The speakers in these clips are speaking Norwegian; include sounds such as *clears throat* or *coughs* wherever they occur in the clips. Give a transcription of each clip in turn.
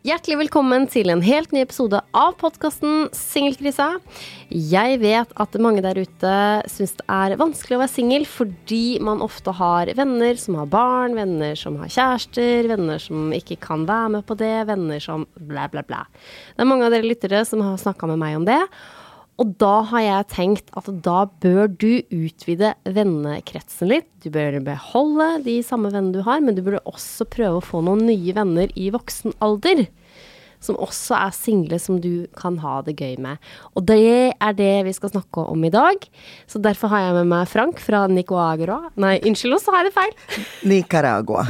Hjertelig velkommen til en helt ny episode av podkasten Singelkrisa. Jeg vet at mange der ute syns det er vanskelig å være singel fordi man ofte har venner som har barn, venner som har kjærester, venner som ikke kan være med på det, venner som bla, bla, bla. Det er mange av dere lyttere som har snakka med meg om det. Og da har jeg tenkt at da bør du utvide vennekretsen litt. Du bør beholde de samme vennene du har, men du burde også prøve å få noen nye venner i voksen alder. Som også er single, som du kan ha det gøy med. Og det er det vi skal snakke om i dag. Så derfor har jeg med meg Frank fra Nicaragua. Nei, unnskyld så har jeg det feil. *laughs* Nicaragua.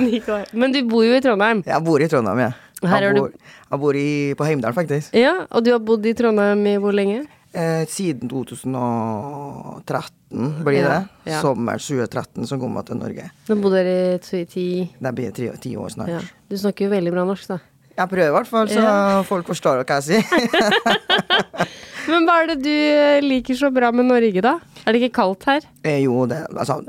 Men du bor jo i Trondheim. Jeg bor i Trondheim, ja. Jeg du- bor, jeg bor i, på Heimdal, faktisk. Ja, og du har bodd i Trondheim i hvor lenge? Eh, siden 2013 blir det. ja. Sommer 2013 så kom jeg til Norge. Nå bodde dere i ti, Det blir ti, ti år snart. ja. Du snakker jo veldig bra norsk, da. Jeg prøver i hvert fall, så Ja. folk forstår hva jeg sier. *laughs* Men hva er det du liker så bra med Norge, da? Er det ikke kaldt her? Eh, jo, det Altså,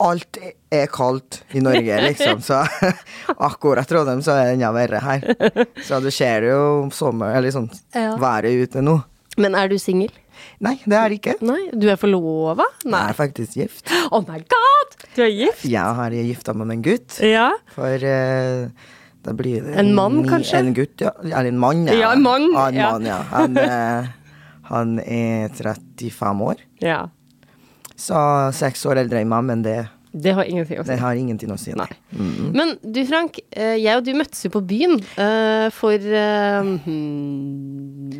alt er kaldt i Norge, liksom, så *laughs* akkurat Trondheim så er det enda verre her. Så du ser jo sommer, eller sånn Ja. været ute nå. Men er du singel? Nei, det er det ikke. Nei? Du er forlova? Jeg er faktisk gift. *gasps* Oh my god! Du er gift? Jeg har gifta meg med en gutt. Ja. For uh, da blir det En mann, ni- kanskje? En gutt, ja. Eller en mann, ja. Ja, en mann, Ja, en ja. mann, ja. Han, uh, han er 35 år. ja. Så seks år eldre enn meg, men det, Det har ingenting å si. det har ingenting å si. Nei. Men du Frank, eh, jeg og du møttes jo på byen for hmm,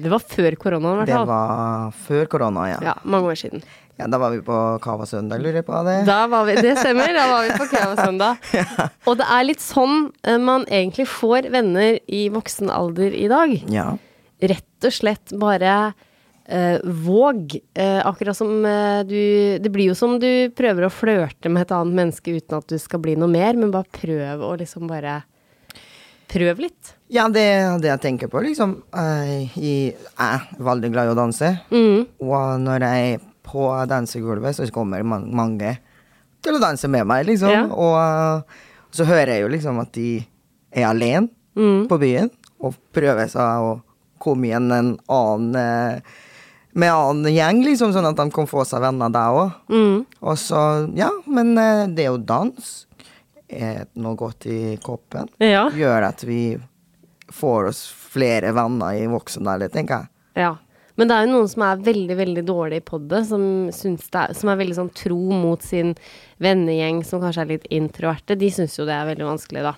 Det var før koronaen, i hvert Det var før korona, ja. Ja, mange år siden. ja. Da var vi på Cava Søndag, lurer jeg på det. Da var vi, det stemmer, da var vi på Cava *laughs* Søndag. Og det er litt sånn eh, man egentlig får venner i voksen alder i dag. Ja. Rett og slett bare eh, våg. Eh, akkurat som eh, du Det blir jo som du prøver å flørte med et annet menneske uten at du skal bli noe mer, men bare prøv å liksom bare Prøv litt. Ja, det er det jeg tenker på, liksom. Jeg, jeg er veldig glad i å danse. Mm. Og når jeg er på dansegulvet, så kommer man, mange til å danse med meg, liksom. Ja. Og uh, så hører jeg jo liksom at de er alene Mm. på byen, og prøver seg å komme igjen en annen eh, med en annen gjeng, liksom, sånn at de kan få seg venner der òg. Mm. Og så, ja, men eh, det er jo dans. Er noe godt i koppen. Ja. Gjør at vi får oss flere venner i voksen alder, tenker jeg. Ja. Men det er jo noen som er veldig, veldig dårlige på det, som, er, som er veldig sånn tro mot sin vennegjeng, som kanskje er litt introverte. De syns jo det er veldig vanskelig, da.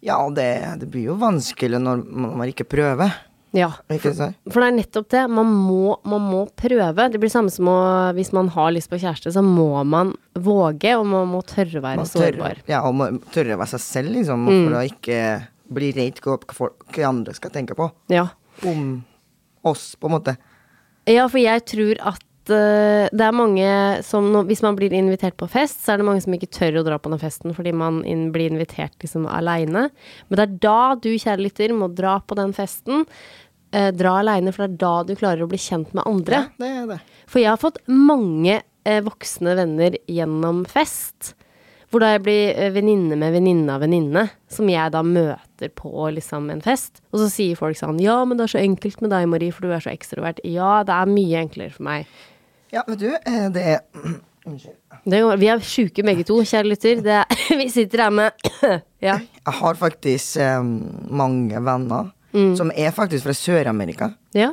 Ja, det, det blir jo vanskelig når man, man ikke prøver. Ja. for. For det er nettopp det. Man må, man må prøve. Det blir samme som å, hvis man har lyst på kjæreste, så må man våge, og man må tørre å være sårbar. ja, og må tørre å være seg selv, liksom, Mm. for å ikke bli redd hva folk- andre skal tenke på. Ja. Om oss, på en måte. ja, for jeg tror at eh, det er mange som Hvis man blir invitert på fest, så er det mange som ikke tør å dra på den festen fordi man blir invitert liksom aleine. Men det er da du, kjære lytter, må dra på den festen. Eh, dra aleine, for det er da du klarer å bli kjent med andre. Ja, det er det. For jeg har fått mange eh, voksne venner gjennom fest. Hvor da jeg blir eh, venninne med venninne av venninne, som jeg da møter på liksom en fest. Og så sier folk sånn Ja, men det er så enkelt med deg, Marie, for du er så ekstrovert. Ja, det er mye enklere for meg. Ja, vet du, eh, det er *clears throat* Unnskyld. Vi er sjuke begge to, kjære lytter. Det *clears throat* vi sitter her med *clears throat* Ja. Jeg har faktisk eh, mange venner Mm. som er faktisk fra Sør-Amerika. Ja.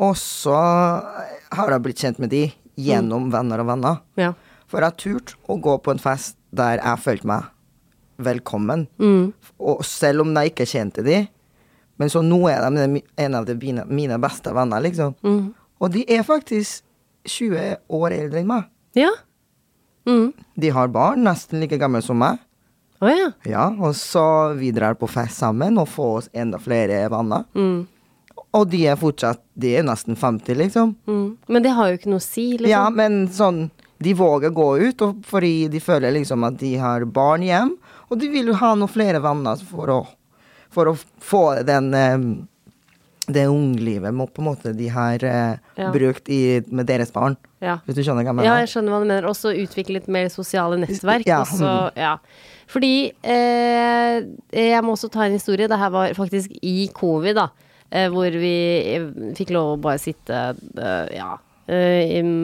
Og så har jeg blitt kjent med de gjennom Mm. venner og venner. ja. For jeg har turt å gå på en fest der jeg følte meg velkommen. Mm. Og selv om jeg ikke kjente de, men så nå er de en av de mine, mine beste venner, liksom. Mm. Og de er faktisk 20 år eldre enn meg. Ja. De har barn, nesten like gamle som meg. Oh, ja. Ja, og så vi drar på fest sammen og får oss enda flere venner. Mm. Og de er fortsatt De er nesten 50, liksom. Mm. Men det har jo ikke noe å si, liksom. Ja, men sånn De våger gå ut fordi de føler liksom at de har barn hjem, og de vil jo ha noen flere venner for å, for å få den eh, det unglivet på en måte de har eh, Ja. brukt i, med deres barn. Ja. Hvis du skjønner hva jeg mener? Ja, jeg skjønner hva du mener. Også utvikle litt mer sosiale nettverk. Ja, Også, ja. Fordi eh, Jeg må også ta en historie. Det her var faktisk i covid, da. Eh, hvor vi eh, fikk lov å bare sitte eh, ja,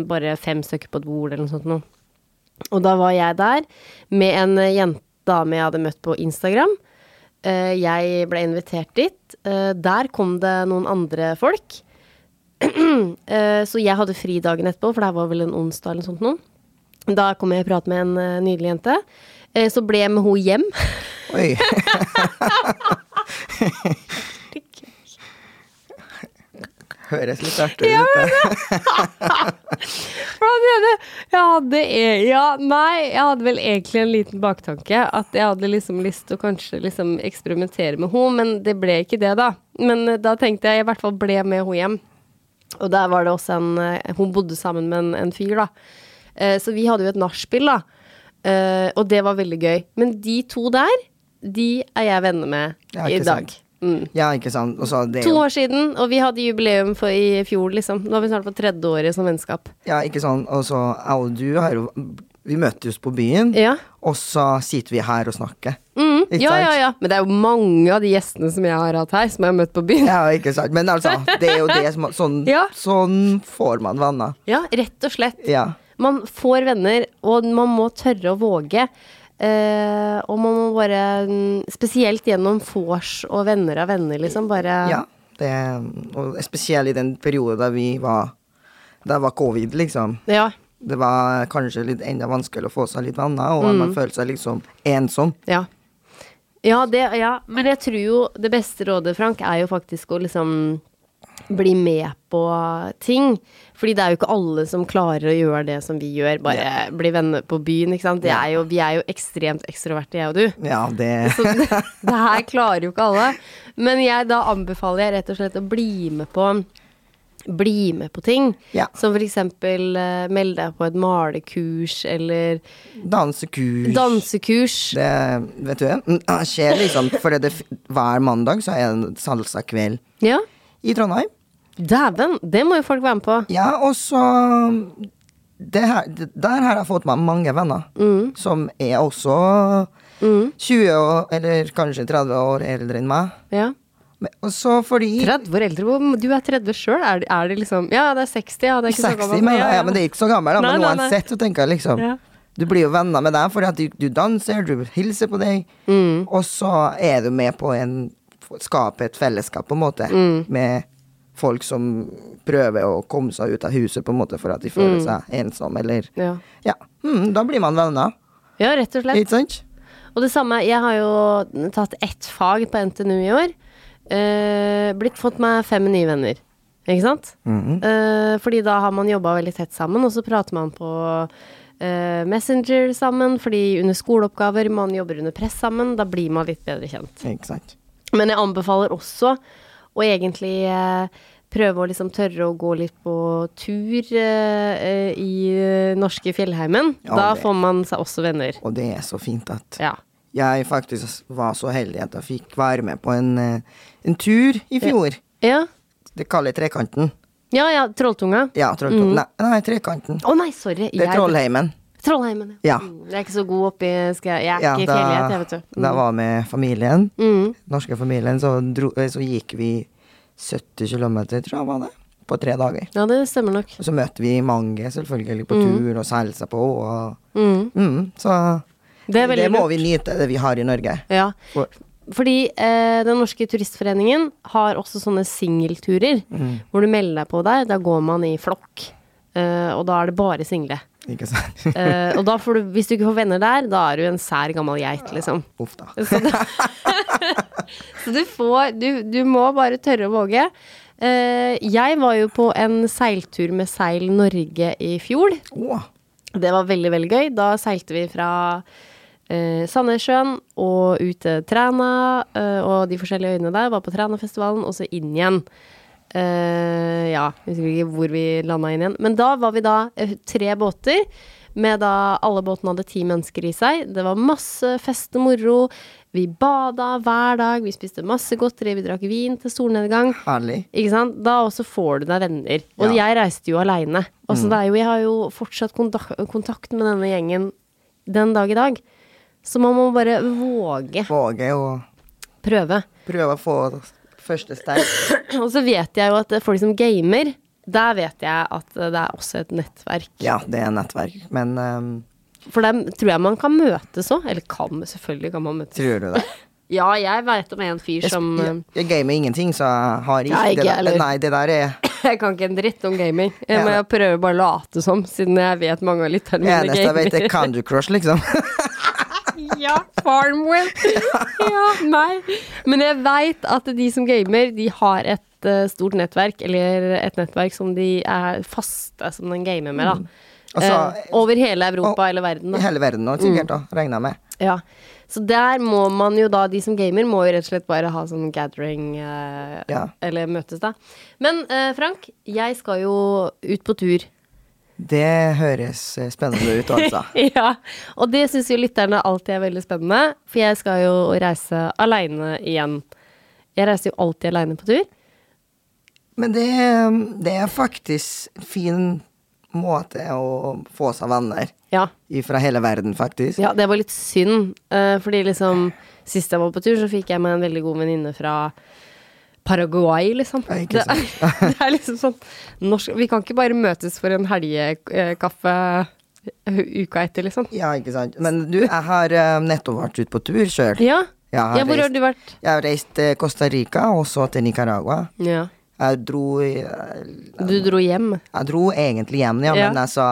bare fem stykker på et bord eller noe sånt noe. Og da var jeg der med en eh, jente dame jeg hadde møtt på Instagram. Eh, jeg ble invitert dit. Eh, der kom det noen andre folk. *clears throat* Eh, så jeg hadde fri dagen etterpå, for det var vel en onsdag eller noe sånt noe. Da kom jeg og pratet med en eh, nydelig jente. Eh, så ble jeg med henne hjem. Oi. *laughs* *laughs* Høres litt artig ut. *laughs* For han jeg hadde e- Ja, nei, jeg hadde vel egentlig en liten baktanke. At jeg hadde liksom lyst til å kanskje liksom eksperimentere med henne, men det ble ikke det, da. Men eh, da tenkte jeg i hvert fall ble med henne hjem. Og der var det også en eh, Hun bodde sammen med en, en fyr, da. Eh, Så vi hadde jo et nachspiel, da. Og det var veldig gøy. Men de to der, de er jeg venner med Ja, i dag. sant. Mm. Ja, ikke sant. To år siden, og vi hadde jubileum for i fjor, liksom. Nå er vi snart på tredje året som vennskap. Ja, ikke sant. Og så jeg og du har jo Vi møtes på byen, Ja. og så sitter vi her og snakker. Mm, ja, ja, ja. Men det er jo mange av de gjestene som jeg har hatt her, som jeg har møtt på byen. Ja, ikke sant. Men altså, det er jo det som Sånn, *laughs* Ja. sånn får man venner. Ja, rett og slett. Ja. Man får venner, og man må tørre å våge. Eh, og man må bare mm, Spesielt gjennom vors og venner av venner, liksom. Bare ja. Det, og spesielt i den perioden da vi var Da var covid, liksom. Ja. Det var kanskje litt enda vanskeligere å få seg litt venner, og Mm. man følte seg liksom ensom. Ja. Ja, det, ja, men jeg tror jo det beste rådet, Frank, er jo faktisk å liksom bli med på ting. Fordi det er jo ikke alle som klarer å gjøre det som vi gjør, bare bli venner på byen, ikke sant. Det er jo, vi er jo ekstremt ekstroverte, jeg og du. Ja, det *laughs* Så det, det her klarer jo ikke alle. Men jeg, da anbefaler jeg rett og slett å bli med på bli med på ting. Ja. Som eksempel uh, melde deg på et malekurs eller Dansekurs. dansekurs. Det, vet du, mm, det skjer liksom For det, hver mandag så er det en salsakveld Ja. i Trondheim. Dæven, det må jo folk være med på. Ja, og så det her, Der har jeg fått meg mange venner Mm. som er også 20 år, eller kanskje 30 år eldre enn meg. Ja. Men også fordi 30 år eldre. Du er 30 sjøl. Er, det- er det liksom Ja, det er 60, ja. Det er ikke så gammel. men, ja, ja, men det er ikke så gammel, da. Nei, Men uansett så tenker jeg liksom Ja. Du blir jo venner med dem fordi at du, du danser, du hilser på deg, Mm. og så er du med på en Skape et fellesskap, på en måte, Mm. med folk som prøver å komme seg ut av huset, på en måte, for at de føler seg ensomme, eller Ja. Ja. Mm, da blir man venner, ja, rett og slett. ikke sant? Og det samme, jeg har jo tatt ett fag på NTNU i år. Eh, blitt fått meg fem nye venner. Ikke sant? Mhm. Eh, fordi da har man jobba veldig tett sammen, og så prater man på eh, Messenger sammen. Fordi under skoleoppgaver, man jobber under press sammen, da blir man litt bedre kjent. Ikke sant? Men jeg anbefaler også å egentlig eh, prøve å liksom tørre å gå litt på tur eh, i eh, norske fjellheimen. Ja, da det- får man seg også venner. Og det er så fint at Ja. jeg faktisk var så heldig at jeg fikk være med på en, en tur i fjor. Ja, Det kaller Trekanten. ja, ja Trolltunga. Ja, Trollkanten. Nei, nei, Trekanten. Å nei, sorry. Det er Trollheimen. Trollheimen, Ja. Mm, Jeg er ikke så god oppi skal jeg, jeg er Ja, ikke da, fjellgeit, jeg, vet du. da Mm. var med familien, Mm. norske familien, så, dro, eh, så gikk vi 70 km, tror jeg var det, på tre dager. Ja, det stemmer nok. Og så møtte vi mange, selvfølgelig, på tur og seilsa på, og Mm. mm, Så Det er veldig må lurt. vi nyte, det vi har i Norge. Ja. For, Fordi eh, Den norske turistforeningen har også sånne singelturer. Mm. Hvor du melder deg på der. Da går man i flokk. Eh, og da er det bare single. ikke sant? uh, og da får du, hvis du ikke får venner der, da er du en sær gammel geit, liksom. Uff da. *laughs* Så, da *laughs* så du får du, du må bare tørre å våge. Uh, jeg var jo på en seiltur med Seil Norge i fjor. Oh. Det var veldig, veldig gøy. Da seilte vi fra uh, Sandnessjøen og ut til Træna og de forskjellige øyene der. Var på Trænafestivalen, og så inn igjen. Eh, ja, jeg husker ikke hvor vi landa inn igjen. Men da var vi da eh, tre båter. Med da alle båtene hadde ti mennesker i seg. Det var masse fest og moro. Vi bada hver dag, vi spiste masse godteri, vi drakk vin til solnedgang. Herlig. Ikke sant? Da også får du deg venner. Og Ja. jeg reiste jo aleine. Altså, er jo, jeg har jo fortsatt kontakt med denne gjengen den dag i dag. Så man må bare våge Våge å prøve. prøve å få første steg. *clears throat* Og så vet jeg jo at folk som gamer, der vet jeg at det er også et nettverk. Ja, det er nettverk. Men um, For dem tror jeg man kan møtes òg. Eller kan, selvfølgelig kan man møtes. tror du det? *laughs* Ja, jeg veit om en fyr Jeg, som jeg, jeg gamer ingenting, så jeg har ikke, det der, Nei, det der er *laughs* Jeg kan ikke en dritt om gaming. Jeg, må det- jeg prøver bare å late som, siden jeg vet mange av lytterne av mine eneste jeg vet, er gamer. Candy Crush, liksom. *laughs* Ja, Farmwell. ja, nei. Men jeg veit at de som gamer, de har et eh, stort nettverk, eller et nettverk som de er faste som den gamer med, da. Altså, eh, over hele Europa og- eller verden. Da. hele verden nå, sikkert, da, Regna med. Ja. Så der må man jo da, de som gamer, må jo rett og slett bare ha sånn gathering, eh, Ja. eller møtes, da. Men eh, Frank, jeg skal jo ut på tur. Det høres eh, spennende ut, altså. *laughs* ja, og det syns jo lytterne alltid er veldig spennende, for jeg skal jo reise aleine igjen. Jeg reiser jo alltid aleine på tur. Men det, det er faktisk fin måte å få seg venner Ja. fra hele verden, faktisk. ja, det var litt synd, eh, fordi liksom Sist jeg var på tur, så fikk jeg meg en veldig god venninne fra Paraguay, liksom. Ja, ikke det, *laughs* det er liksom sånn norsk Vi kan ikke bare møtes for en helgekaffe uka etter, liksom. Ja, ikke sant. Men du, jeg har eh, nettopp vært ute på tur sjøl. Ja. Ja, hvor har du vært? Jeg har reist til Costa Rica og så til Nicaragua. Ja. Jeg dro jeg, Du dro hjem? Jeg dro egentlig hjem, ja, Ja. men jeg sa,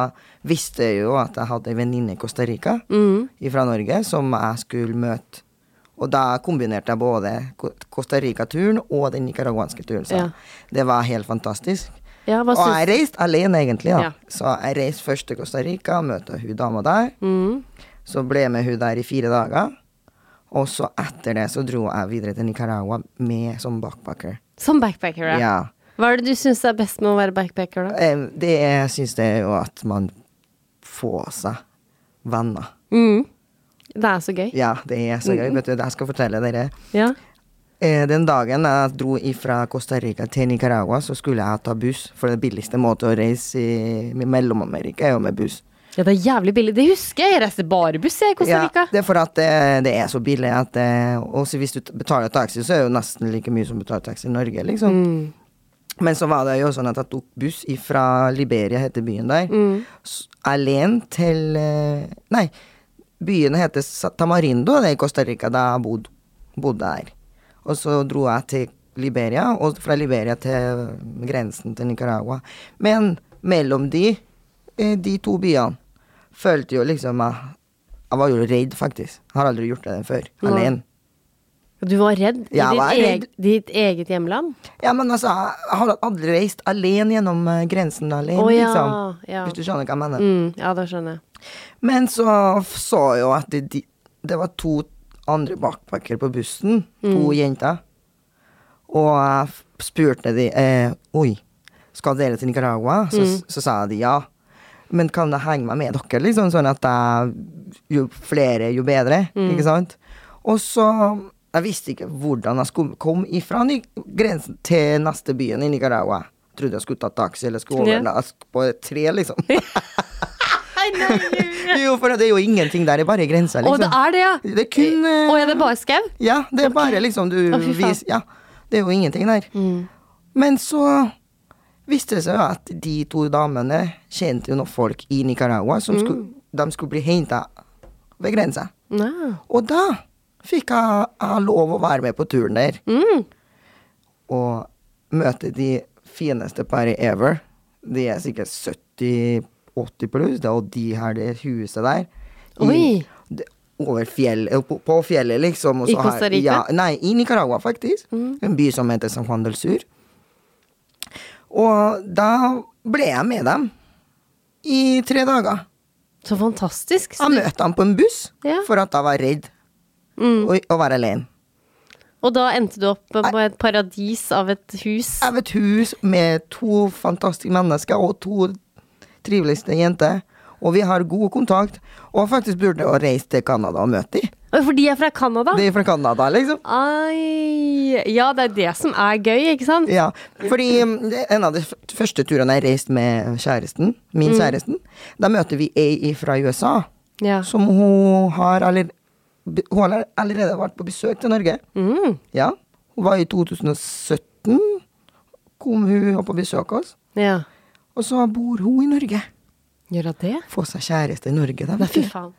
visste jo at jeg hadde en venninne i Costa Rica mm. fra Norge som jeg skulle møte. Og da kombinerte jeg både Costa Rica-turen og den nicaraguanske turen. Så Ja. det var helt fantastisk. Ja, Og jeg reiste alene, egentlig. Ja. Så jeg reiste først til Costa Rica, møtte hun dama der. Mm. Så ble jeg med hun der i fire dager. Og så etter det så dro jeg videre til Nicaragua med som backpacker. Som backpacker, ja. Ja. Hva er det du syns er best med å være backpacker, da? Eh, Det jeg syns det er jo at man får seg venner. Mhm. Det er så gøy. Ja, det er så gøy. Vet du, jeg skal fortelle dere. Ja. Eh, Den dagen jeg dro fra Costa Rica til Nicaragua, så skulle jeg ta buss. For den billigste måten å reise i Mellom-Amerika er jo med buss. ja, det er jævlig billig. Det husker jeg. Jeg reiser bare buss i Costa Rica. Ja, det er for at det, det er så billig at eh, Også hvis du betaler taxi, så er det jo nesten like mye som betaler taxi i Norge, liksom. Mm. Men så var det jo sånn at jeg tok buss fra Liberia, heter byen der, Mm. alene til eh, Nei, byen heter Tamarindo, det er i Costa Rica, da jeg bodde, bodde der. Og så dro jeg til Liberia, og fra Liberia til grensen til Nicaragua. Men mellom de, eh, de to byene, følte jo liksom jeg Jeg var jo redd, faktisk. Jeg har aldri gjort det før. Ja. Alene. Du var redd i ditt, var redd. redd. ditt eget hjemland? Ja, men altså, jeg har aldri reist alene gjennom eh, grensen alene, oh, ja, liksom. ja. Hvis du skjønner hva jeg mener. Mm, ja, det skjønner jeg. Men så så jeg jo at det, det var to andre bakpakker på bussen. To jenter. Og jeg spurte de eh, Oi, skal dere til Nicaragua? Så, så sa de ja. Men kan jeg henge meg med dere, liksom? Sånn at jeg, jo flere, jo bedre. Ikke sant? Og så Jeg visste ikke hvordan jeg skulle komme ifra grensen til neste byen i Nicaragua. Jeg trodde jeg skulle ta taxi eller skulle over på et tre, liksom. *laughs* jo, for det er jo ingenting der, det er bare grensa, Å, liksom. det er det, ja! Det er kun eh, Å ja, det er bare skau? Ja, det er bare liksom du Å, fy faen. vis, Ja, det er jo ingenting der. Mm. Men så viste det seg jo at de to damene kjente jo noen folk i Nicaragua som skulle, de skulle bli henta ved grensa. Nei. Og da fikk jeg, jeg lov å være med på turen der. Mm. Og møte de fineste paret ever. De er sikkert 70-80 pluss, det, og de her, det huset der. I- det, over fjell, eh, på, på fjellet, liksom. I Costa Rica? Ja, nei, i Nicaragua, faktisk. En by som heter San Juan del Sur. Og da ble jeg med dem i tre dager. Så fantastisk. Jeg møtte ham på en buss Ja. for at jeg var redd Mm. å, å være alene. og da endte du opp på et paradis av et hus. Av et hus med to fantastiske mennesker og to triveligste jente. Og vi har god kontakt. Og faktisk burde å reise til Canada og møte dem. For de er fra Canada? De er fra Canada, liksom. Ai, ja, det er det som er gøy, ikke sant? Ja, fordi um, en av de første turene jeg reiste med kjæresten, min Mm. kjæresten, da møter vi ei fra USA, Ja. som hun har, aller, hun har allerede vært på besøk til Norge. Mm. Ja, hun var i 2017, kom hun på besøk hos oss, ja. Og så bor hun i Norge. Gjør hun det? Få seg kjæreste i Norge, da. Fy faen.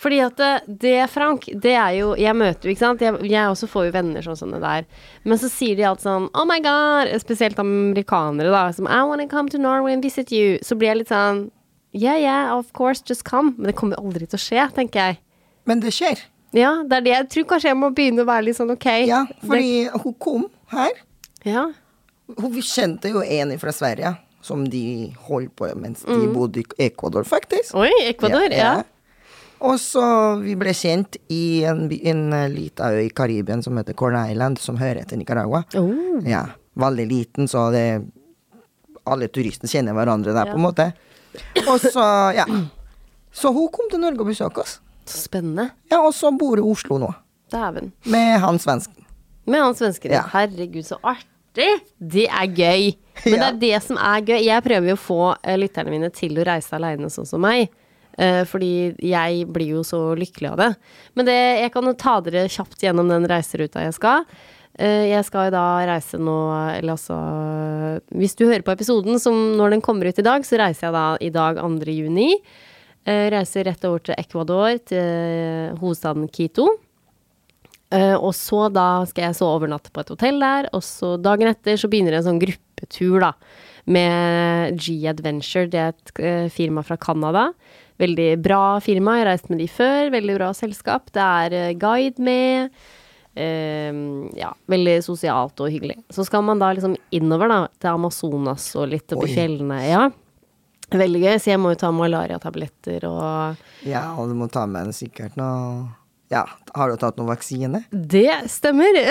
Fordi at det, det, Frank, det er jo Jeg møter jo, ikke sant. Jeg, jeg også får jo venner sånn som det der. Men så sier de alt sånn Oh my god! Spesielt amerikanere, da. Som I wanna come to Norway and visit you. Så blir jeg litt sånn Yeah, yeah, of course, just come. Men det kommer aldri til å skje, tenker jeg. Men det skjer. Ja, det er det. Jeg tror kanskje jeg må begynne å være litt sånn ok. Ja, fordi hun kom her. Ja. Hun kjente jo en fra Sverige, som de holdt på mens de bodde i Ecuador, faktisk. Oi, Ecuador. Ja. Og så vi ble kjent i en, en lita øy i Karibien som heter Corn Island, som hører til Nicaragua. Oh. Ja, veldig liten, så det alle turistene kjenner hverandre der, på en måte. Og så, ja. Så hun kom til Norge og besøkte oss. Så spennende. Ja, og så bor hun i Oslo nå, Dæven. med han svensken. Med han svensken. Ja. Herregud, så artig! Det er gøy. Men det er det som er gøy. Jeg prøver jo å få eh, lytterne mine til å reise aleine, sånn som meg. Eh, fordi jeg blir jo så lykkelig av det. Men det, jeg kan ta dere kjapt gjennom den reiseruta jeg skal. Eh, jeg skal jo da reise nå, eller altså Hvis du hører på episoden som når den kommer ut i dag, så reiser jeg da i dag 2. juni. Reiser rett over til Ecuador, til hovedstaden Quito. Eh, og så da skal jeg så overnatte på et hotell der, og så dagen etter så begynner en sånn gruppetur, da. Med G Adventure, det er et eh, firma fra Canada. Veldig bra firma, jeg har reist med de før. Veldig bra selskap. Det er eh, guide med. Uh, ja, veldig sosialt og hyggelig. Så skal man da liksom innover, da, til Amazonas og litt oppi Oi. fjellene. Ja. Veldig gøy, så jeg må jo ta malariatabletter og Ja, og du må ta med en sikkert noe Ja, har du tatt noen vaksine? Det stemmer. *laughs*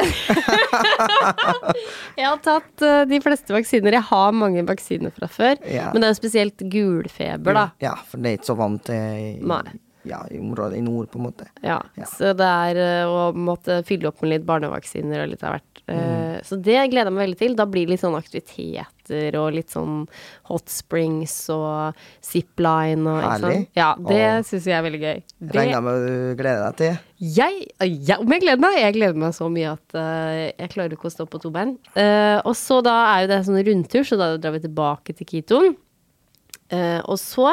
jeg har tatt eh, de fleste vaksiner. Jeg har mange vaksiner fra før. Ja. Men det er jo spesielt gulfeber, da. Ja, for det er ikke så vant til Nei. Ja, i området i nord, på en måte. Ja. Ja. Så det er eh, å måtte fylle opp med litt barnevaksiner og litt av hvert. Mm. Eh, Så det gleder jeg meg veldig til. Da blir det litt sånn aktiviteter og litt sånn hot springs og zipline og Herlig. Ja, det syns jeg er veldig gøy. Det, Regner med du gleder deg til. Jeg, ja, om jeg gleder meg? Jeg gleder meg så mye at uh, jeg klarer ikke å stå på to bein. Uh, og så da er jo det sånn rundtur, så da drar vi tilbake til Quito. Eh, og så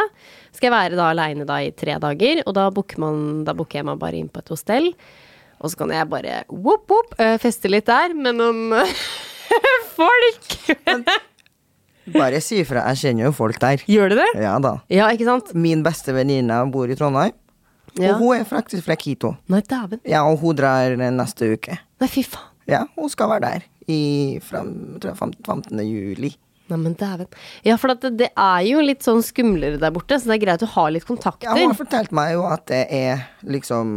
skal jeg være da aleine da i tre dager, og da booker, man, da booker jeg meg bare inn på et hostell. Og så kan jeg bare whoop, whoop, eh, feste litt der med noen *laughs* folk. Bare si ifra, jeg kjenner jo folk der. Gjør du det? Ja da. Ja, ikke sant? Min beste venninne bor i Trondheim, Ja. og hun er faktisk fra Quito. Nei, dæven. Ja, og hun drar neste uke. Nei, fy faen. Ja, hun skal være der i jeg, 15. juli. Nei, men dæven. Ja, for det, det er jo litt sånn skumlere der borte, så det er greit å ha litt kontakter. Ja, hun har fortalt meg jo at det er liksom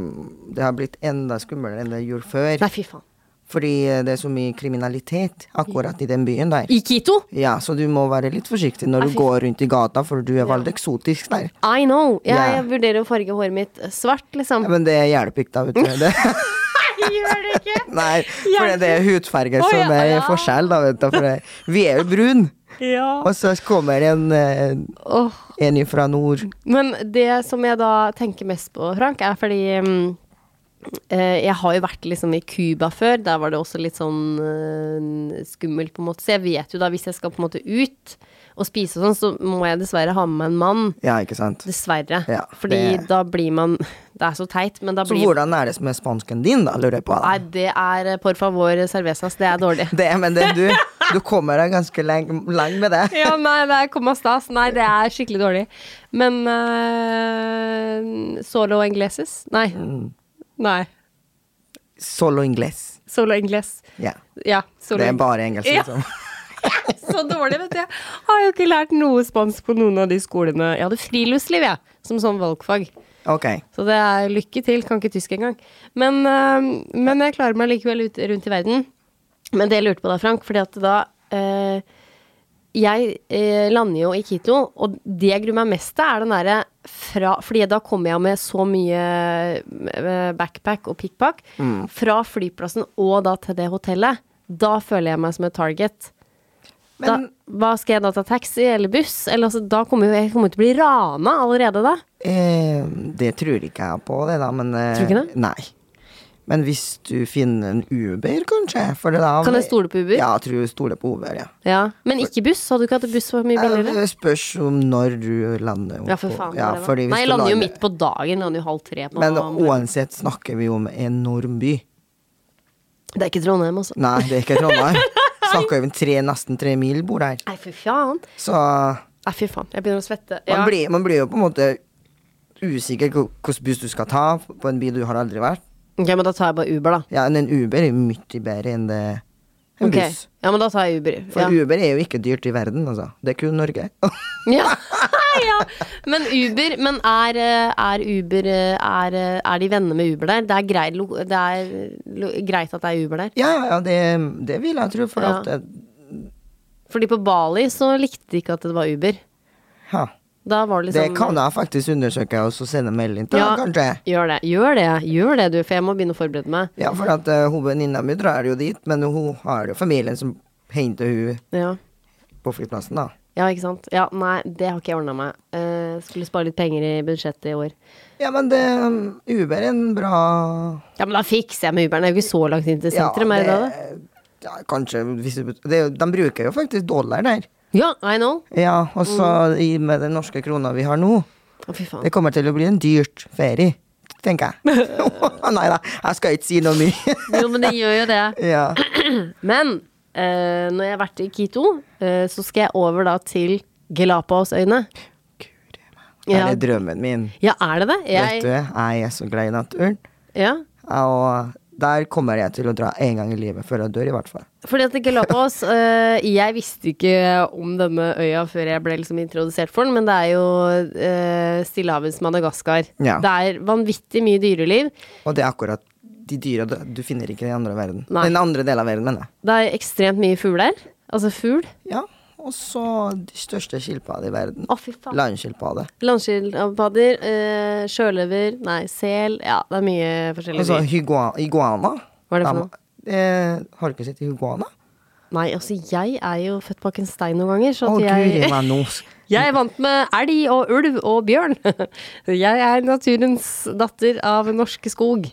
Det har blitt enda skumlere enn det gjorde før. Nei, fy faen. Fordi det er så mye kriminalitet akkurat i den byen der. I Quito? Ja, så du må være litt forsiktig når du går rundt i gata, for du er veldig eksotisk der. I know. Jeg, yeah. jeg vurderer å farge håret mitt svart, liksom. Ja, men det hjelper ikke, da, vet du. Det, *laughs* Gjør det ikke? nei, for det er hudfarge som er forskjell, da, vet du. For vi er jo brune. Ja. Og så kommer det en, Åh. en fra nord. Men det som jeg da tenker mest på, Frank, er fordi um, jeg har jo vært liksom i Cuba før. Der var det også litt sånn uh, skummelt, på en måte. Så jeg vet jo da, hvis jeg skal på en måte ut og spise og sånn, så må jeg dessverre ha med meg en mann. Ja, ikke sant. Dessverre. Ja, Fordi det- da blir man *laughs* Det er så teit, men da blir Så hvordan er det med spansken din, da, lurer jeg på? Nei, det er por favor cervezas. Det er dårlig. *laughs* Det, men det, du, *laughs* du kommer deg ganske lang, lang med det. *laughs* Ja, nei, det er komma stas. Nei, det er skikkelig dårlig. Men uh, solo ingleses? Nei. Mm. Nei. Solo ingles. Solo ingles. Ja. Ja, solo Det er bare engelsk, Ja. liksom. *laughs* Så dårlig, vet du. Jeg har jo ikke lært noe spansk på noen av de skolene. Jeg hadde friluftsliv, jeg, som sånn valgfag. Ok. Så det er lykke til. Kan ikke tysk engang. Men, øh, men jeg klarer meg likevel ut, rundt i verden. Men det jeg lurte på da, Frank, fordi at da eh, Jeg eh, lander jo i Quito, og det jeg gruer meg mest til, er den derre fra Fordi da kommer jeg med så mye øh, backpack og pickpack fra flyplassen og da til det hotellet. Da føler jeg meg som et target. Da, hva skal jeg da ta taxi eller buss? Eller altså, da kommer jeg, jeg kommer til å bli rana allerede da. eh, det tror ikke jeg på, det, da. Men eh, Tror du ikke det? Nei. Men hvis du finner en Uber, kanskje? Da, Kan jeg stole på Uber? Ja, jeg tror jeg stoler på Uber, ja. Ja, Men ikke buss? Hadde du ikke hatt buss for mye billigere? Det spørs om når du lander. Ja, for faen. Ja, Nei, jeg lander jo midt på dagen. Lander jo halv tre på Men uansett snakker vi om enorm by. Det er ikke Trondheim, altså. Nei, det er ikke Trondheim. Snakker vi tre, nesten tre mil bor der. Nei, fy faen. Så Nei, fy faen. Jeg begynner å svette. man, blir, man blir jo på en måte usikker på hvilken buss du skal ta på en by du har aldri vært. Ok, men da tar jeg bare Uber, da. Ja, men en Uber er jo mye bedre enn det en Ok, buss. Ja, men da tar jeg Uber. For Ja. Uber er jo ikke dyrt i verden, altså. Det er kun Norge. *laughs* Ja. *laughs* ja. Men Uber Men er, eh, er Uber eh, er, eh, er de venner med Uber der? Det er, greit, lo- det er lo- greit at det er Uber der? ja, ja, ja, det, det vil jeg tro, for Ja. at eh, Fordi på Bali så likte de ikke at det var Uber. ja, Var det Det liksom kan jeg faktisk undersøke og så sende melding til, Ja. kanskje. Gjør det. Gjør det, gjør det, du, for jeg må begynne å forberede meg. Ja, for at uh, hun venninna mi drar jo dit, men hun har jo familien som henter hun Ja. på flyplassen, da. Ja, ikke sant. Ja, nei, det har ikke jeg ordna meg. Uh, skulle spare litt penger i budsjettet i år. Ja, men det um, Uber er en bra Ja, men da fikser jeg med Uberen. Det er jo ikke så langt inn til sentrum, ja, det det? da? ja, kanskje hvis det, De bruker jo faktisk dollar der. Ja, I know. Ja, og så Mm. i- med den norske krona vi har nå. Å, fy faen. Det kommer til å bli en dyrt ferie, tenker jeg. *laughs* Nei da, jeg skal ikke si noe mye. Jo, men det gjør jo det. *laughs* ja. *clears throat* Men eh, når jeg har vært i Quito, eh, så skal jeg over da til Galapagosøyene. Det Ja. er drømmen min. ja, er det det? Vet du, jeg er så glad i naturen. ja. Og der kommer jeg til å dra en gang i livet, før jeg dør, i hvert fall. Fordi at Galapagos uh, Jeg visste ikke om denne øya før jeg ble liksom introdusert for den, men det er jo uh, Stillehavets Madagaskar. Ja. Det er vanvittig mye dyreliv. Og det er akkurat de dyra du, du finner ikke i den andre verden. Nei. Den andre delen av verden, mener jeg. Det er ekstremt mye fugler. Altså fugl. Ja, og så de største skilpaddene i verden. Å, fy faen. Landskilpadde. Landskilpadder, eh, sjølever, nei, sel. Ja, det er mye forskjellig. Og så hygua, iguana. Hva er det for noe? Eh, har du ikke sett iguana? Nei, altså, jeg er jo født bak en stein noen ganger, så Å, at guri jeg meg nå. *laughs* Jeg er vant med elg og ulv og bjørn. *laughs* Jeg er naturens datter av norske skog.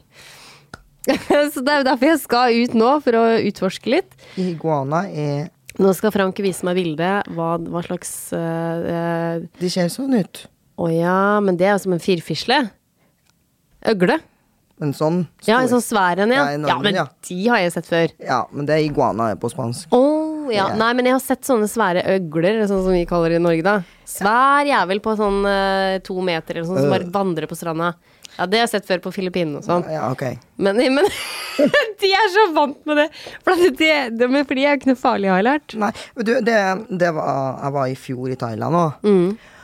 *laughs* Så det er jo derfor jeg skal ut nå, for å utforske litt. Iguana er Nå skal Frank vise meg bildet. Hva, hva slags uh, De ser sånn ut. Å ja, men det er jo som en firfisle. Øgle. En sånn Ja, en sånn svær en, ja. Ja, Ja, men ja. de har jeg sett før. Ja, men det er iguana på spansk. Ja. Ja. Nei, men jeg har sett sånne svære øgler, sånn som vi kaller det i Norge, da. Svær jævel på sånn uh, to meter eller sånn, som Øh. bare vandrer på stranda. Ja, det har jeg sett før på Filippinene og sånn. Ja, ok. Men, *laughs* men de er så vant med det! For det, det, fordi jeg er jo ikke noe farlig, har jeg lært. Nei, du, det, det var Jeg var i fjor i Thailand òg. Mm.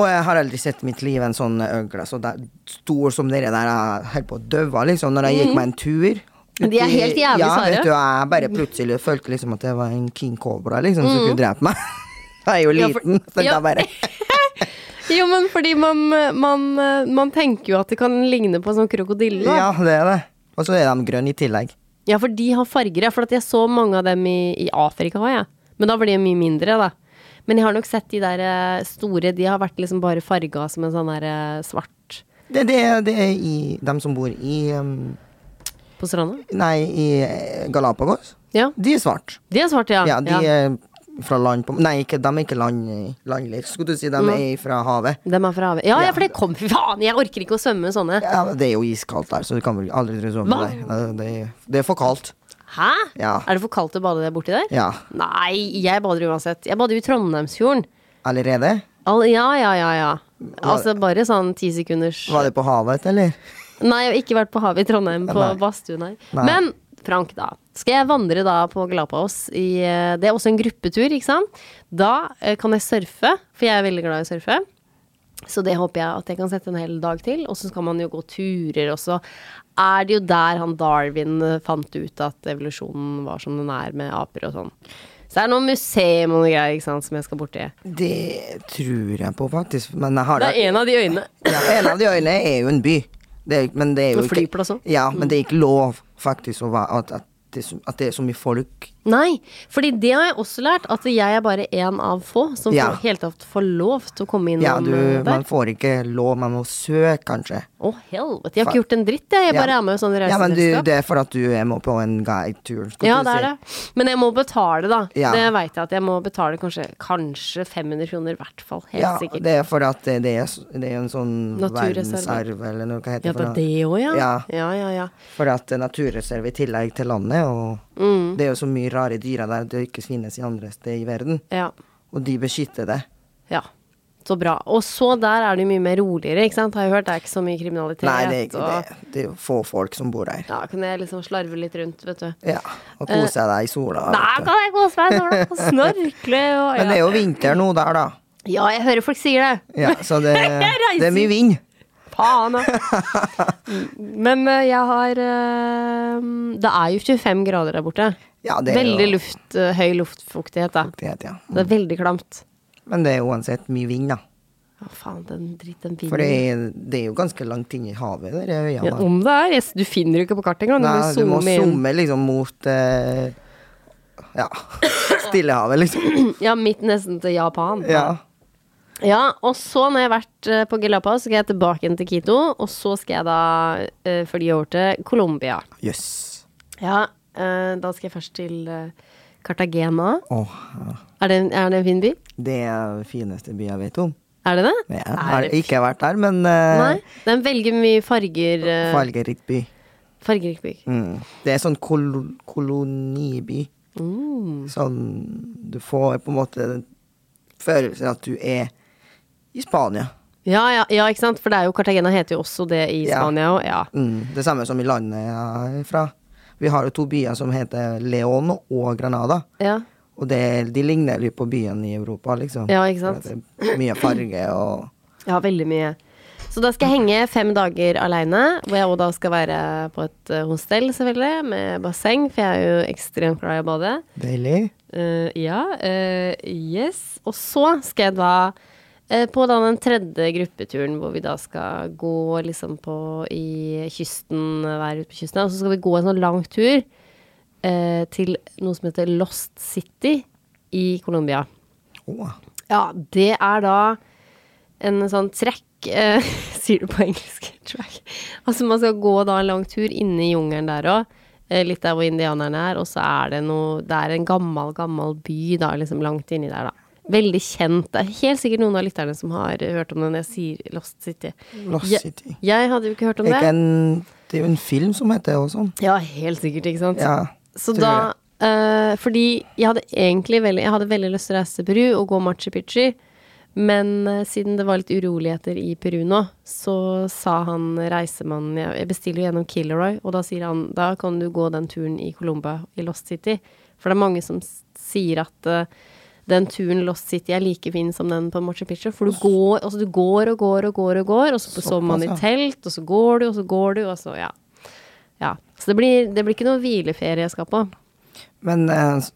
Og jeg har aldri sett i mitt liv en sånn øgle så der, stor som dere der. Jeg holdt på å dø liksom, når jeg gikk meg en tur. Mm. De er helt jævlig ja, sare. Vet du, jeg bare plutselig følte liksom at det var en king cobra liksom, som kunne drepe meg. *laughs* Jeg er jo liten. Ja, for- ja. *laughs* *laughs* Jo, men fordi man, man, man tenker jo at det kan ligne på en sånn krokodille. da. Ja, det er det. Og så er de grønne i tillegg. Ja, for de har farger. ja, For at jeg så mange av dem i, i Afrika òg, jeg. Men da blir de mye mindre, da. Men jeg har nok sett de der eh, store. De har vært liksom bare farga som en sånn der eh, svart Det, det, det er i dem som bor i um, på stranda. Nei, i eh, Galapagos. Ja. De er svart. De er svarte, ja. Ja, de er fra land på Nei, ikke, de er ikke land, landlige. Skulle du si de er fra havet. De er fra havet. Ja, ja, for det kom Fy faen, jeg orker ikke å svømme sånne. Ja, Det er jo iskaldt der, så du kan vel aldri sånn der. Det, det, er for kaldt. Hæ? Ja. Er det for kaldt å bade der borti der? Ja. Nei, jeg bader uansett. Jeg bader jo i Trondheimsfjorden. Allerede? All, ja, ja, ja, ja. Altså bare sånn ti sekunders Var det på havet, eller? Nei, jeg har ikke vært på havet i Trondheim, på Nei. badstue, nei. Nei. Men Frank, da. Skal jeg vandre da på Galapagos i eh, Det er også en gruppetur, ikke sant? Da eh, kan jeg surfe, for jeg er veldig glad i å surfe. Så det håper jeg at jeg kan sette en hel dag til. Og så skal man jo gå turer, og så er det jo der han Darwin eh, fant ut at evolusjonen var som den er med aper og sånn. Så det er noe museum og noe greier ikke sant, som jeg skal borti. Det tror jeg på, faktisk. Men jeg har Det er en av de øynene. ja, En av de øyene er jo en by. Det er, men det er jo ikke, flyplass. Ja, men det er ikke lov, faktisk, å være, at, at, det, at det er så mye folk. Nei, fordi det har jeg også lært, at jeg er bare en av få som Ja. får, helt tatt får lov til å komme innom Ja, du, der. man får ikke lov, man må søke, kanskje. Å, helvete. Jeg har ikke gjort en dritt, jeg. Jeg Ja. er med i reiseselskap. Ja, men du, det er for at du med på en guidetur. Ja, det er det. Men jeg må betale, da. Ja. Det veit jeg at jeg må betale kanskje, kanskje 500 kroner i hvert fall. Helt Ja, sikkert. det er for at det, det, er, det er en sånn Naturreservat. verdensarv, eller noe hva heter Ja, det. det er det òg, ja. Ja. Ja. For at det er naturreserve i tillegg til landet, og Mm. det er jo så mye rare dyra der det ikke finnes i andre steder i verden. ja. Og de beskytter det. Ja. Så bra. Og så der er det mye mer roligere, ikke sant. Har jeg hørt. Det er ikke så mye kriminalitet. Nei, det er ikke og, det. Det er jo få folk som bor der. Ja, kan jeg liksom slarve litt rundt, vet du. Ja, og kose deg i sola. Da vet kan jeg kose meg sånn, *laughs* og snorkle og Men det er jo vinter nå der, da. Ja, jeg hører folk sier det. Ja, så det, *laughs* det er mye vind. Faen, da. *laughs* Men eh, jeg har eh, Det er jo 25 grader der borte. Ja, det Veldig jo luft, eh, høy luftfuktighet, da. fuktighet, ja. Det er veldig klamt. Men det er uansett mye vind, da. Å, faen, den dritten For det vinden. det er jo ganske langt inn i havet, der øya. Ja, om det er. Yes, du finner jo ikke på kartet engang. Du du må zoome inn. liksom mot eh, Ja, *coughs* Stillehavet, liksom. *coughs* Ja, midt nesten til Japan. Ja. Ja, og så når jeg har vært eh, på Galapagos, så skal jeg tilbake igjen til Quito. Og så skal jeg da uh, fly over til Colombia. Jøss. Ja, eh, da skal jeg først til eh, Cartagena. Oh, ja. Er det, en- er det en fin by? det er den fineste byen jeg vet om. Er det det? Jeg Er har det ikke vært der, men det Nei, den velger mye farger. eh, fargerik by. fargerik by. Mm. Det er sånn kol koloniby. Mm. Sånn Du får på en måte den følelsen at du er i Spania. Ja, ja, ja, ikke sant? For det er jo Cartagena heter jo også det i Ja. Spania òg. Ja. Mm. Det samme som i landet jeg er fra. Vi har jo to byer som heter León og Granada. Ja. Og det, de ligner litt på byene i Europa, liksom. Ja, ikke sant? Det er mye farge og ja, veldig mye. Så da skal jeg henge fem dager aleine, hvor jeg da skal være på et eh, hostell, selvfølgelig, med basseng, for jeg er jo ekstremt glad i å bade. Deilig. Uh, ja, Uh, yes. Og så skal jeg da på da den tredje gruppeturen, hvor vi da skal gå liksom på i kysten, være ute på kysten, og så skal vi gå en sånn lang tur eh, til noe som heter Lost City i Colombia. Åh. Ja, det er da en sånn trekk eh, *laughs* Sier du på engelsk? Track. Altså man skal gå da en lang tur inne i jungelen der òg. Eh, litt der hvor indianerne er. Og så er det noe Det er en gammel, gammel by da, liksom langt inni der, da. Veldig kjent. Det er helt sikkert noen av lytterne som har hørt om det når jeg sier Lost City. Lost City. Jeg hadde jo ikke hørt om Det er, det. en, det er jo en film som heter det og sånn. Ja, helt sikkert, ikke sant. Ja, Så da uh, Fordi jeg hadde egentlig veldig Jeg hadde veldig lyst til å reise til Peru og gå Machu Picchu. Men uh, siden det var litt uroligheter i Peru nå, så sa han reisemannen Jeg jeg bestiller jo gjennom Killeroy, og da sier han da kan du gå den turen i Colomba, i Lost City. For det er mange som sier at eh, den turen Lost City er like fin som den på Machu Picchu. For du går, altså, du går og går og går og går, og så sover man i telt, og så går du, og så går du, og så ja. Ja. Så det blir, det blir ikke noe hvileferie jeg skal på. Men eh,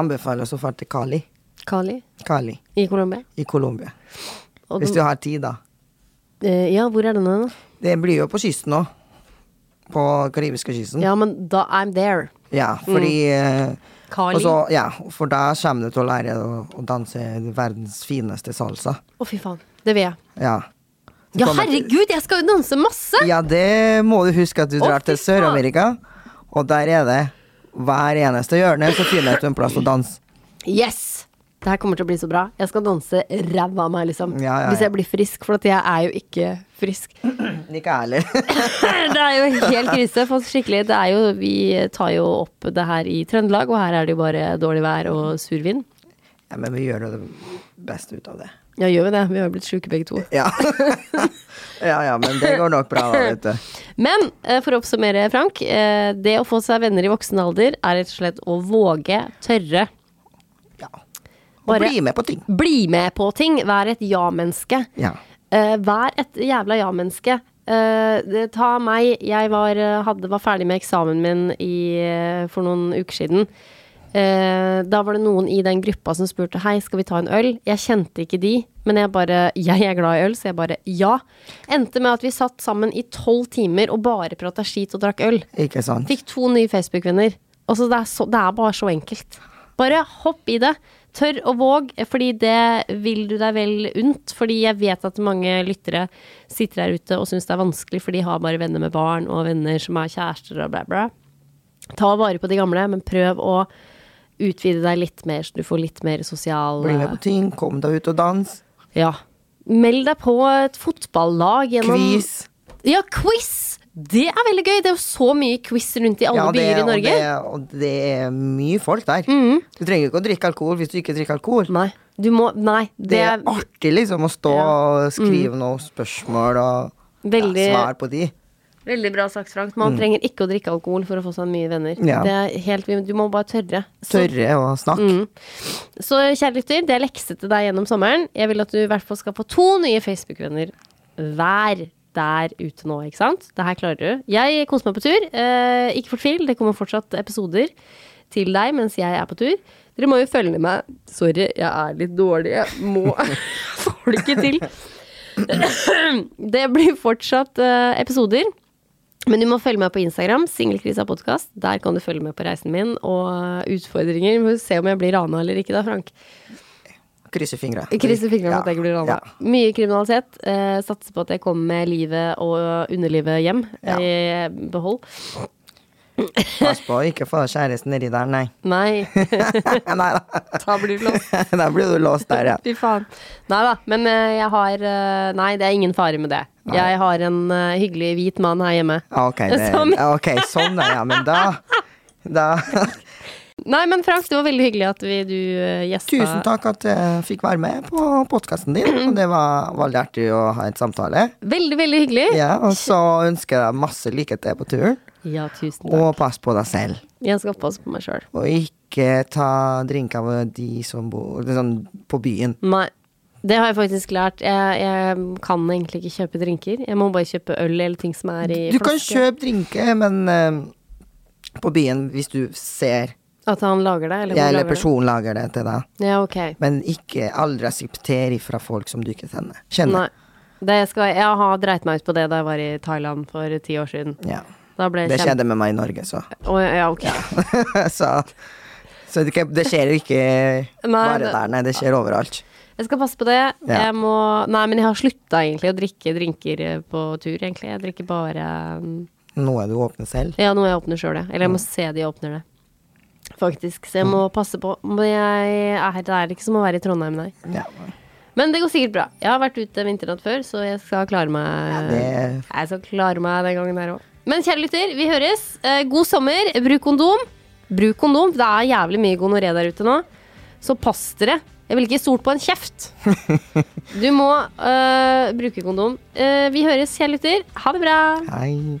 anbefaler så fælt til Cali. Cali Cali i Colombia. i Colombia. Hvis du har tid, da. eh, ja, hvor er denne, da? Det blir jo på kysten òg. På karibiske kysten. Ja, men da I'm there. Ja, fordi eh, Cali. og så, ja, For da kommer du til å lære å, å danse verdens fineste salsa. Å, fy faen. Det vil jeg. Ja. Ja, herregud, jeg skal jo danse masse! Ja, det må du huske at du drar drar til. Sør-Amerika, og der er det hver eneste hjørne så finner du en plass å danse. Yes! Det her kommer til å bli så bra. Jeg skal danse ræva av meg, liksom. Ja, ja, Hvis jeg blir frisk, for jeg er jo ikke frisk. Ikke er eller. *laughs* *laughs* det er jo helt krise. For skikkelig, det er jo, vi tar jo opp det her i Trøndelag, og her er det jo bare dårlig vær og sur vind. ja, men vi gjør jo det beste ut av det. Ja, gjør vi det? Vi har blitt sjuke begge to. Ja. *laughs* ja, ja, men det går nok bra, da, vet du. Men eh, for å oppsummere, Frank. eh, Det å få seg venner i voksen alder er rett og slett å våge, tørre. Ja. Og Bare- bli med på ting. Bli med på ting. Vær et ja-menneske. Ja. Eh, vær et jævla ja-menneske. Det- ta meg. Jeg var, eh, hadde, var ferdig med eksamen min i, eh, for noen uker siden. Uh, da var det noen i den gruppa som spurte Hei, skal vi ta en øl. Jeg kjente ikke de, men jeg bare *laughs* Jeg er glad i øl, så jeg bare ja. Endte med at vi satt sammen i tolv timer og bare prata skit og drakk øl. Ikke sant? Fikk to nye Facebook-venner. Altså, det, det er bare så enkelt. Bare hopp i det. Tør og våg, fordi det vil du deg vel unt. Fordi jeg vet at mange lyttere sitter der ute og syns det er vanskelig, for de har bare venner med barn og venner som er kjærester og bla, bla. Ta vare på de gamle, men prøv å utvide deg litt mer, så du får litt mer sosial Bli med på ting, kom deg ut og dans. Ja. Meld deg på et fotballag gjennom Quiz. Ja, quiz! Det er veldig gøy. Det er jo så mye quiz rundt i alle Ja, det, byer i og, Norge. det, og det er mye folk der. Mm. Du trenger ikke å drikke alkohol hvis du ikke drikker alkohol. Nei. Du må Nei. Det, Det er Mm. artig liksom å stå og skrive noen spørsmål og veldig, ja, svar på de. veldig bra sagt, Frank. Man trenger ikke å drikke alkohol for å få seg mye venner. Mm. Ja. Det er helt, du må bare tørre. Så, Tørre å snakke. Mm. så kjære lytter, det er lekse til deg gjennom sommeren. Jeg vil at du i hvert fall skal få to nye Facebook-venner hver der ute nå, ikke sant? Det her klarer du. Jeg koser meg på tur. Eh, ikke fortvil, det kommer fortsatt episoder til deg mens jeg er på tur. Dere må jo følge meg. Sorry, jeg er litt dårlig. Jeg må *laughs* Får det ikke til. *clears throat* Det blir fortsatt eh, episoder. Men du må følge meg på Instagram, Singelkrisa podkast. Der kan du følge med på reisen min og utfordringer. Vi får se om jeg blir rana eller ikke, da, Frank. Krysse fingra. Krysser fingra for at jeg ikke blir rana. Mye kriminalitet. Eh, satser på at jeg kommer med livet og underlivet hjem i behold. Pass på å ikke få kjæresten nedi der, nei. *laughs* Nei, *laughs* nei da. da blir du låst. *laughs* da blir du låst der, ja. Fy faen. Nei da, men eh, jeg har eh, Nei, det er ingen fare med det. Nei. Jeg har en eh, hyggelig hvit mann her hjemme. Ok, det, Sånn. okay ok, sånn ja. Men da, da Nei, men Frank, det var veldig hyggelig at vi, du uh, gjesta. Tusen takk at jeg fikk være med på podkasten din. Og det var veldig artig å ha et samtale. Veldig, veldig hyggelig. Ja, Og så ønsker jeg masse lykke til på turen. Ja, tusen takk. Og pass på deg selv. Jeg skal passe på meg sjøl. Og ikke ta drink av de som bor sånn, på byen. Nei. Det har jeg faktisk lært. Jeg, jeg kan egentlig ikke kjøpe drinker. Jeg må bare kjøpe øl eller ting som er i flaske. Du kan kjøpe drinker, men uh, på byen, hvis du ser At han lager det? Eller, ja, eller personen lager det til deg. Ja, ok. Men ikke aldri aksepter fra folk som du ikke kjenner. Nei. Det skal, jeg har dreit meg ut på det da jeg var i Thailand for ti år siden. Ja. Det skjedde med meg i Norge, så. Oh, ja, ok. *laughs* så så det, det skjer jo ikke Nei, bare det- der, nei. Det skjer overalt. Jeg skal passe på det. Ja. Jeg må Nei, men jeg har slutta egentlig å drikke drinker eh, på tur, egentlig. Jeg drikker bare mm, Noe du åpner selv. Ja, noe jeg åpner sjøl, ja. Eller jeg må se de åpner det. Faktisk. Så jeg må passe på. Men jeg er, det er ikke som å være i Trondheim, nei. Ja. Men det går sikkert bra. Jeg har vært ute vinternatt før, så jeg skal klare meg det Jeg skal klare meg den gangen der òg. Men kjære lytter, vi høres. Eh, god sommer. Bruk kondom. Bruk kondom. Det er jævlig mye gonoré der ute nå. Så pass dere. Jeg vil ikke stort på en kjeft. *laughs* Du må eh, bruke kondom. Uh, vi høres, kjære lytter. Ha det bra. Hei.